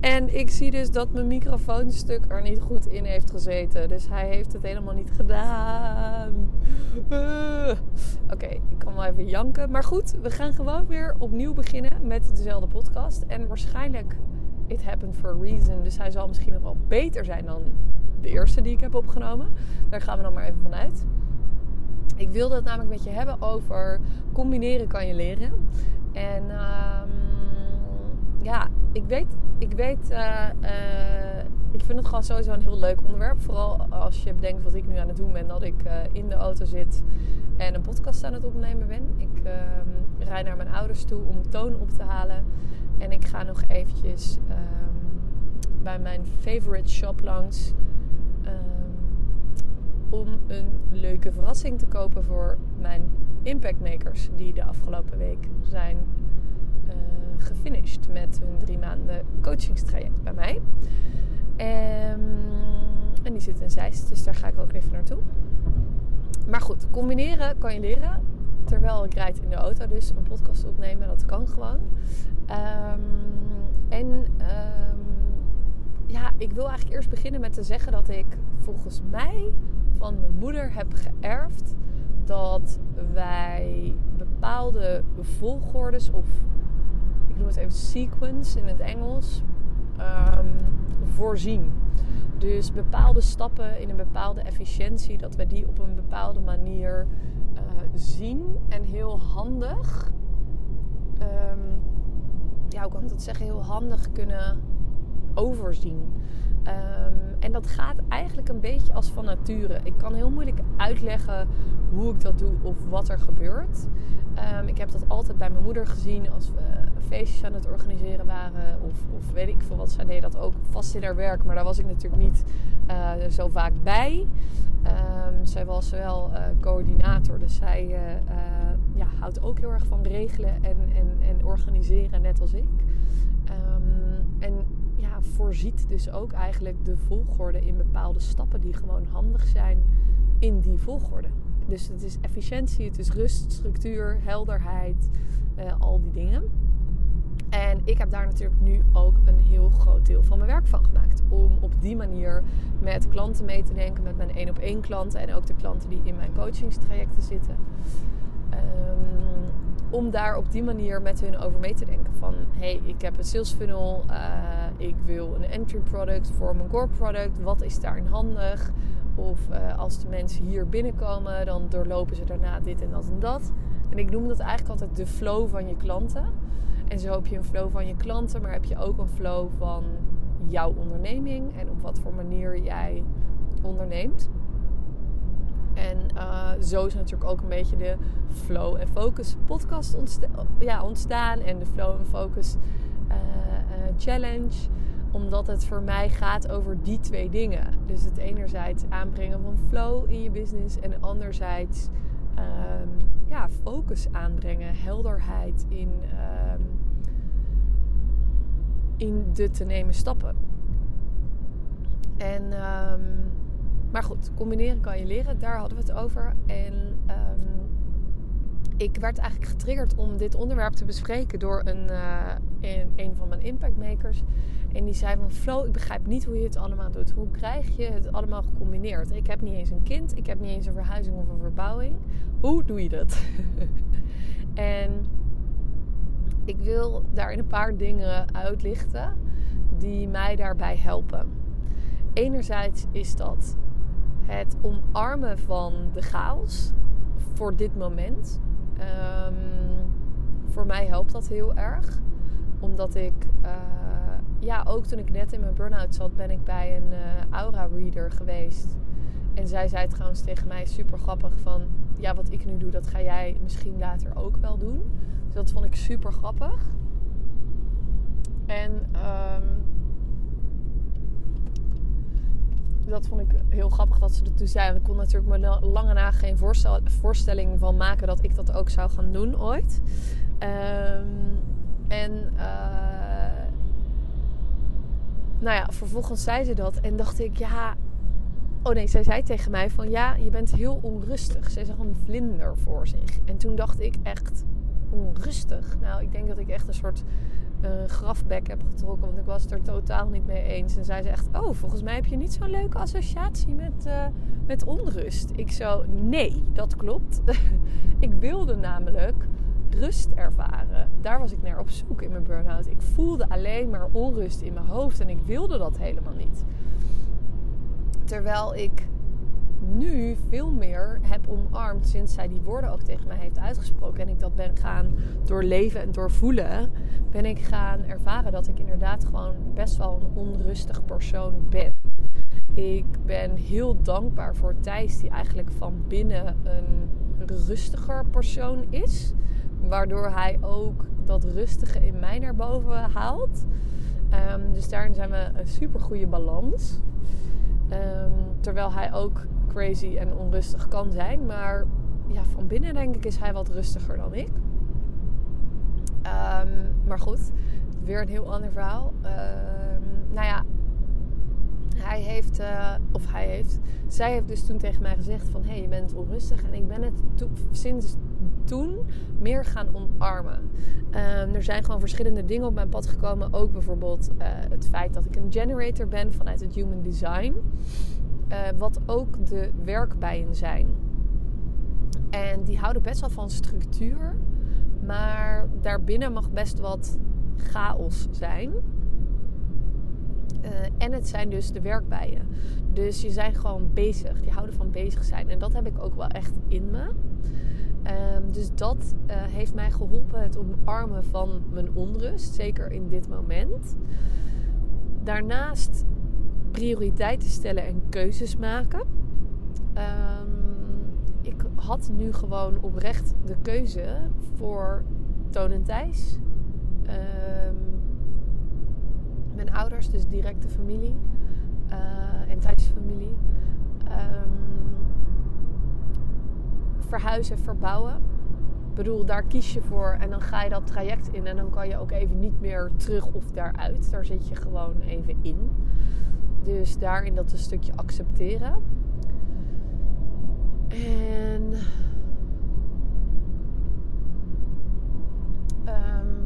en ik zie dus dat mijn microfoonstuk er niet goed in heeft gezeten. Dus hij heeft het helemaal niet gedaan. Uh. Oké, ik kan wel even janken. Maar goed, we gaan gewoon weer opnieuw beginnen met dezelfde podcast. En waarschijnlijk, it happened for a reason. Dus hij zal misschien nog wel beter zijn dan de eerste die ik heb opgenomen. Daar gaan we dan maar even vanuit. Ik wilde het namelijk met je hebben over combineren kan je leren. En um, ja, ik weet, ik weet, uh, uh, ik vind het gewoon sowieso een heel leuk onderwerp. Vooral als je bedenkt wat ik nu aan het doen ben. Dat ik uh, in de auto zit en een podcast aan het opnemen ben. Ik rijd naar mijn ouders toe om toon op te halen. En ik ga nog eventjes um, bij mijn favorite shop langs om een leuke verrassing te kopen voor mijn impactmakers die de afgelopen week zijn gefinished met hun drie maanden coachingstraject bij mij. Um, en die zit in Zeist, dus daar ga ik ook even naartoe. Maar goed, combineren kan je leren. Terwijl ik rijd in de auto, dus een podcast opnemen, dat kan gewoon. Um, en um, ja, ik wil eigenlijk eerst beginnen met te zeggen dat ik volgens mij van mijn moeder heb geërfd dat wij bepaalde volgordes of ik noem het even sequence in het Engels um, voorzien. Dus bepaalde stappen in een bepaalde efficiëntie, dat we die op een bepaalde manier uh, zien en heel handig, um, ja, hoe kan ik dat zeggen, heel handig kunnen overzien. Um, en dat gaat eigenlijk een beetje als van nature. Ik kan heel moeilijk uitleggen hoe ik dat doe of wat er gebeurt. Um, ik heb dat altijd bij mijn moeder gezien als we feestjes aan het organiseren waren. Of, of weet ik veel wat. Zij deed dat ook vast in haar werk. Maar daar was ik natuurlijk niet uh, zo vaak bij. Um, zij was wel uh, coördinator. Dus zij uh, ja, houdt ook heel erg van regelen en, en, en organiseren, net als ik. en voorziet dus ook eigenlijk de volgorde in bepaalde stappen die gewoon handig zijn in die volgorde. Dus het is efficiëntie, het is rust, structuur, helderheid, uh, al die dingen. En ik heb daar natuurlijk nu ook een heel groot deel van mijn werk van gemaakt. Om op die manier met klanten mee te denken, met mijn één op één klanten en ook de klanten die in mijn coachingstrajecten zitten. Um, om daar op die manier met hun over mee te denken. Van hey, ik heb een sales funnel, uh, ik wil een entry product voor mijn core product. Wat is daarin handig? Of uh, als de mensen hier binnenkomen, dan doorlopen ze daarna dit en dat en dat. En ik noem dat eigenlijk altijd de flow van je klanten. En zo heb je een flow van je klanten, maar heb je ook een flow van jouw onderneming en op wat voor manier jij onderneemt. En uh, zo is natuurlijk ook een beetje de Flow en Focus podcast ja, ontstaan. En de Flow en Focus uh, uh, Challenge. Omdat het voor mij gaat over die twee dingen. Dus het enerzijds aanbrengen van flow in je business. En anderzijds um, ja, focus aanbrengen. Helderheid in, um, in de te nemen stappen. En... Um, maar goed, combineren kan je leren. Daar hadden we het over. En um, ik werd eigenlijk getriggerd om dit onderwerp te bespreken door een, uh, een, een, van mijn impactmakers. En die zei van Flo, ik begrijp niet hoe je het allemaal doet. Hoe krijg je het allemaal gecombineerd? Ik heb niet eens een kind. Ik heb niet eens een verhuizing of een verbouwing. Hoe doe je dat? en ik wil daar een paar dingen uitlichten die mij daarbij helpen. Enerzijds is dat het omarmen van de chaos voor dit moment. Um, voor mij helpt dat heel erg. Omdat ik, uh, ja, ook toen ik net in mijn burn-out zat, ben ik bij een uh, aura-reader geweest. En zij zei trouwens tegen mij super grappig van, ja, wat ik nu doe, dat ga jij misschien later ook wel doen. Dus dat vond ik super grappig. En ehm, dat vond ik heel grappig dat ze dat toen zei. ik kon natuurlijk me lange na geen voorstel, voorstelling van maken dat ik dat ook zou gaan doen ooit. Ehm, en uh, nou ja, vervolgens zei ze dat en dacht ik, ja. Oh nee, zij zei tegen mij van ja, je bent heel onrustig. Zij zag een vlinder voor zich. En toen dacht ik echt, onrustig. Nou, ik denk dat ik echt een soort uh, grafbek heb getrokken. Want ik was het er totaal niet mee eens. En zij ze echt, oh, volgens mij heb je niet zo'n leuke associatie met, uh, met onrust. Ik zo, nee, dat klopt. ik wilde namelijk rust ervaren. Daar was ik naar op zoek in mijn burn-out. Ik voelde alleen maar onrust in mijn hoofd. En ik wilde dat helemaal niet. Terwijl ik nu veel meer heb omarmd sinds zij die woorden ook tegen mij heeft uitgesproken. En ik dat ben gaan doorleven en doorvoelen. Ben ik gaan ervaren dat ik inderdaad gewoon best wel een onrustig persoon ben. Ik ben heel dankbaar voor Thijs, die eigenlijk van binnen een rustiger persoon is. Waardoor hij ook dat rustige in mij naar boven haalt. Um, dus daarin zijn we een super goede balans. Um, terwijl hij ook crazy en onrustig kan zijn. Maar ja, van binnen denk ik is hij wat rustiger dan ik. Um, maar goed, weer een heel ander verhaal. Um, nou ja, hij heeft, uh, of hij heeft, zij heeft dus toen tegen mij gezegd van hé, hey, je bent onrustig. En ik ben het sinds toen meer gaan omarmen. Um, er zijn gewoon verschillende dingen op mijn pad gekomen. Ook bijvoorbeeld uh, het feit dat ik een generator ben vanuit het Human Design. Uh, wat ook de werkbijen zijn. En die houden best wel van structuur. Maar daarbinnen mag best wat chaos zijn. Uh, en het zijn dus de werkbijen. Dus je zijn gewoon bezig. Die houden van bezig zijn. En dat heb ik ook wel echt in me. Um, dus dat uh, heeft mij geholpen het omarmen van mijn onrust. Zeker in dit moment. Daarnaast prioriteiten stellen en keuzes maken. Um, ik had nu gewoon oprecht de keuze voor Toon en Thijs. Um, mijn ouders, dus directe familie. Uh, en Thijs' familie. Um, verhuizen, verbouwen. Ik bedoel, daar kies je voor en dan ga je dat traject in. En dan kan je ook even niet meer terug of daaruit. Daar zit je gewoon even in. Dus daarin dat een stukje accepteren. En. Um,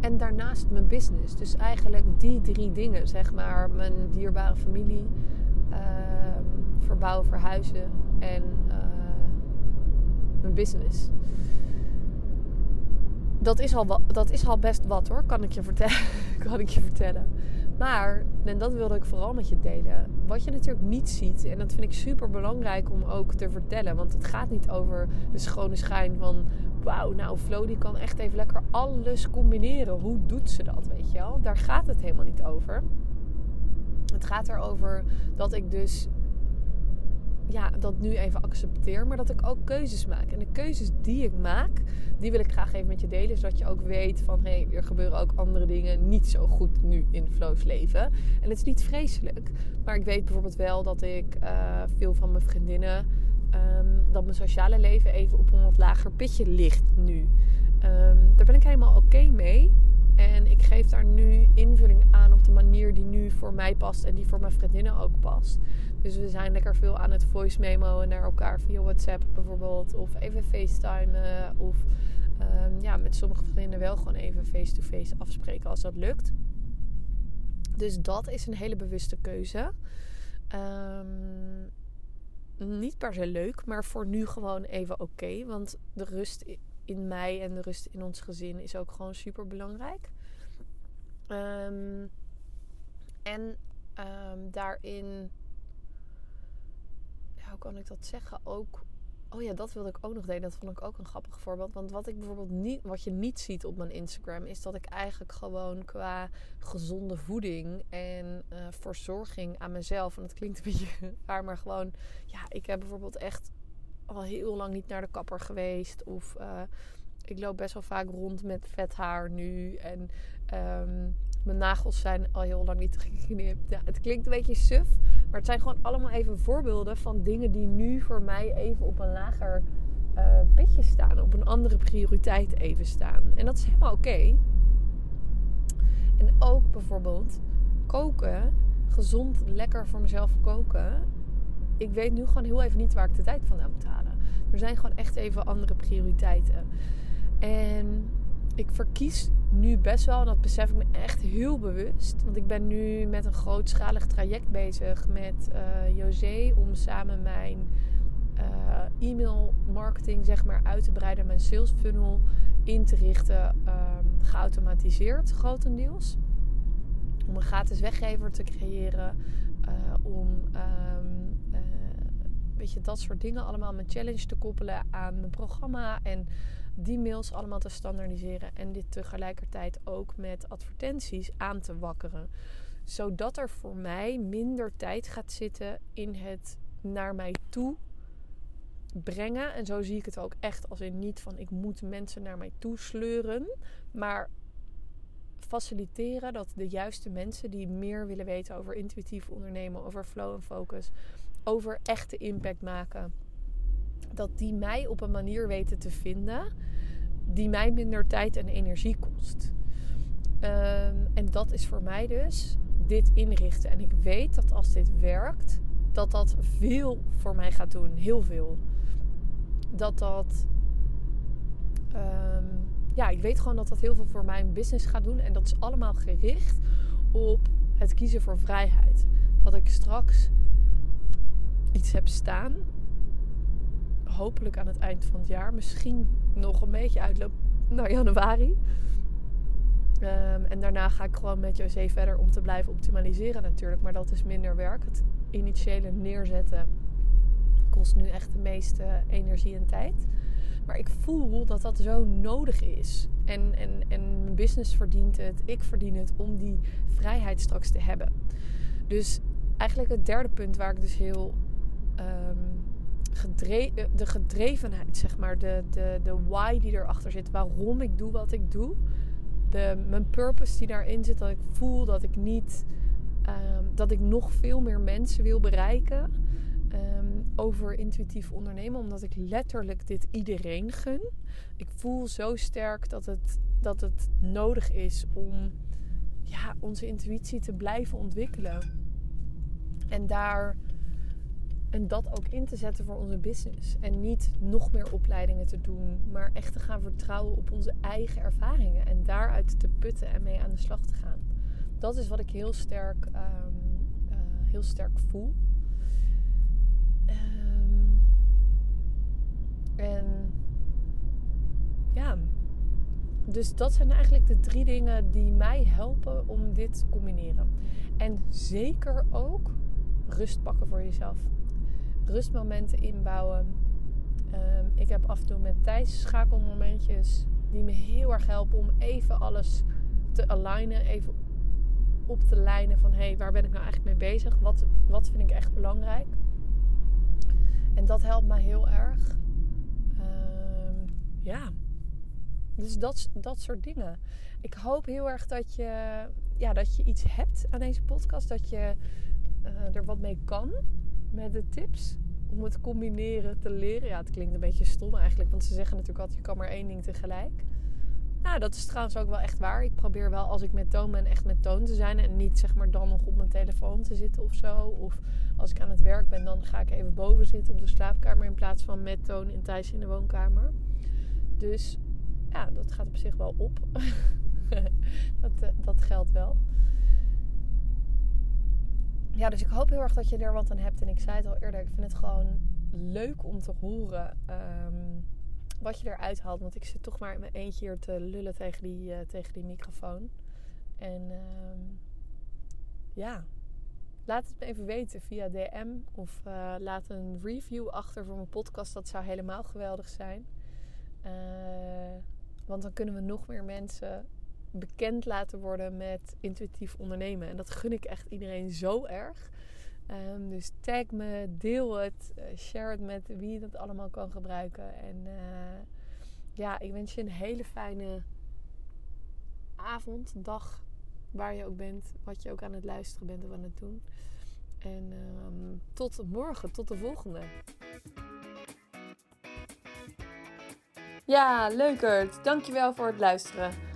en daarnaast mijn business. Dus eigenlijk die drie dingen, zeg maar. Mijn dierbare familie, um, verbouwen, verhuizen en uh, mijn business. Dat is, al, dat is al best wat hoor, kan ik je vertellen. kan ik je vertellen. Maar, en dat wilde ik vooral met je delen. Wat je natuurlijk niet ziet, en dat vind ik super belangrijk om ook te vertellen. Want het gaat niet over de schone schijn van. Wauw, nou, Flo die kan echt even lekker alles combineren. Hoe doet ze dat, weet je wel? Daar gaat het helemaal niet over. Het gaat erover dat ik dus ja, dat nu even accepteer, maar dat ik ook keuzes maak. En de keuzes die ik maak, die wil ik graag even met je delen. Zodat je ook weet van hé, er gebeuren ook andere dingen niet zo goed nu in Flows leven. En het is niet vreselijk. Maar ik weet bijvoorbeeld wel dat ik uh, veel van mijn vriendinnen. Um, dat mijn sociale leven even op een wat lager pitje ligt nu. Um, daar ben ik helemaal oké mee. En ik geef daar nu invulling aan op de manier die nu voor mij past en die voor mijn vriendinnen ook past. Dus we zijn lekker veel aan het voice memoen naar elkaar via WhatsApp bijvoorbeeld. Of even FaceTimen. Of um, ja, met sommige vriendinnen wel gewoon even face-to-face afspreken als dat lukt. Dus dat is een hele bewuste keuze. Um, niet per se leuk, maar voor nu gewoon even oké. Want de rust in mij en de rust in ons gezin is ook gewoon super belangrijk. Um, en daarin hoe kan ik dat zeggen? Ook. Oh ja, dat wilde ik ook nog delen. Dat vond ik ook een grappig voorbeeld. Want wat ik bijvoorbeeld niet, wat je niet ziet op mijn Instagram, is dat ik eigenlijk gewoon qua gezonde voeding en uh, verzorging aan mezelf. En dat klinkt een beetje raar, maar gewoon, ja, ik heb bijvoorbeeld echt al heel lang niet naar de kapper geweest. Of uh, ik loop best wel vaak rond met vet haar nu. En ehm, mijn nagels zijn al heel lang niet geknipt. Ja, het klinkt een beetje suf. Maar het zijn gewoon allemaal even voorbeelden van dingen die nu voor mij even op een lager uh, pitje staan. Op een andere prioriteit even staan. En dat is helemaal oké. En ook bijvoorbeeld koken. Gezond, lekker voor mezelf koken. Ik weet nu gewoon heel even niet waar ik de tijd vandaan moet halen. Er zijn gewoon echt even andere prioriteiten. En ik verkies nu best wel, en dat besef ik me echt heel bewust. Want ik ben nu met een grootschalig traject bezig met uh, José om samen mijn uh, e-mail marketing zeg maar uit te breiden, mijn sales funnel in te richten, um, geautomatiseerd grotendeels. Om een gratis weggever te creëren, om um, weet je, dat soort dingen allemaal mijn challenge te koppelen aan mijn programma en die mails allemaal te standaardiseren en dit tegelijkertijd ook met advertenties aan te wakkeren. Zodat er voor mij minder tijd gaat zitten in het naar mij toe brengen. En zo zie ik het ook echt als in niet van ik moet mensen naar mij toe sleuren. Maar faciliteren dat de juiste mensen die meer willen weten over intuïtief ondernemen, over flow en focus, over echte impact maken dat die mij op een manier weten te vinden die mij minder tijd en energie kost. Ehm, en dat is voor mij dus dit inrichten. En ik weet dat als dit werkt, dat dat veel voor mij gaat doen. Heel veel. Dat dat. Ehm, ja, ik weet gewoon dat dat heel veel voor mijn business gaat doen. En dat is allemaal gericht op het kiezen voor vrijheid. Dat ik straks iets heb staan hopelijk aan het eind van het jaar. Misschien nog een beetje uitloop naar januari. Ehm, en daarna ga ik gewoon met José verder om te blijven optimaliseren natuurlijk. Maar dat is minder werk. Het initiële neerzetten kost nu echt de meeste energie en tijd. Maar ik voel dat dat zo nodig is. En, en, en mijn business verdient het. Ik verdien het om die vrijheid straks te hebben. Dus eigenlijk het derde punt waar ik dus heel ehm, de gedrevenheid, zeg maar, de, de, de why die erachter zit, waarom ik doe wat ik doe, de, mijn purpose die daarin zit, dat ik voel dat ik niet, ehm, dat ik nog veel meer mensen wil bereiken ehm, over intuïtief ondernemen, omdat ik letterlijk dit iedereen gun. Ik voel zo sterk dat het, dat het nodig is om ja, onze intuïtie te blijven ontwikkelen. En daar en dat ook in te zetten voor onze business. En niet nog meer opleidingen te doen, maar echt te gaan vertrouwen op onze eigen ervaringen. En daaruit te putten en mee aan de slag te gaan. Dat is wat ik heel sterk, ehm, eh, heel sterk voel. Ehm, en ja, dus dat zijn eigenlijk de drie dingen die mij helpen om dit te combineren. En zeker ook rust pakken voor jezelf rustmomenten inbouwen. Um, ik heb af en toe met Thijs schakelmomentjes die me heel erg helpen om even alles te alignen. Even op te lijnen van hé, hey, waar ben ik nou eigenlijk mee bezig? Wat, wat vind ik echt belangrijk? En dat helpt mij heel erg. Um, ja, dus dat, dat soort dingen. Ik hoop heel erg dat je, ja, dat je iets hebt aan deze podcast. Dat je uh, er wat mee kan met de tips om het combineren te leren. Ja, het klinkt een beetje stom eigenlijk, want ze zeggen natuurlijk altijd: je kan maar één ding tegelijk. Nou, dat is trouwens ook wel echt waar. Ik probeer wel als ik met toon ben echt met toon te zijn en niet zeg maar dan nog op mijn telefoon te zitten of zo. Of als ik aan het werk ben, dan ga ik even boven zitten op de slaapkamer in plaats van met toon in thuis in de woonkamer. Dus ja, dat gaat op zich wel op. dat, uh, dat geldt wel ja, dus ik hoop heel erg dat je er wat aan hebt. En ik zei het al eerder, ik vind het gewoon leuk om te horen um, wat je eruit haalt. Want ik zit toch maar in mijn eentje hier te lullen tegen die, uh, tegen die microfoon. En um, ja, laat het me even weten via DM. Of uh, laat een review achter voor mijn podcast. Dat zou helemaal geweldig zijn. Uh, want dan kunnen we nog meer mensen bekend laten worden met intuïtief ondernemen. En dat gun ik echt iedereen zo erg. Um, dus tag me, deel het, uh, share het met wie dat allemaal kan gebruiken. En uh, ja, ik wens je een hele fijne avond, dag, waar je ook bent, wat je ook aan het luisteren bent of aan het doen. En ehm, tot morgen, tot de volgende. Ja, leukert. Dankjewel voor het luisteren.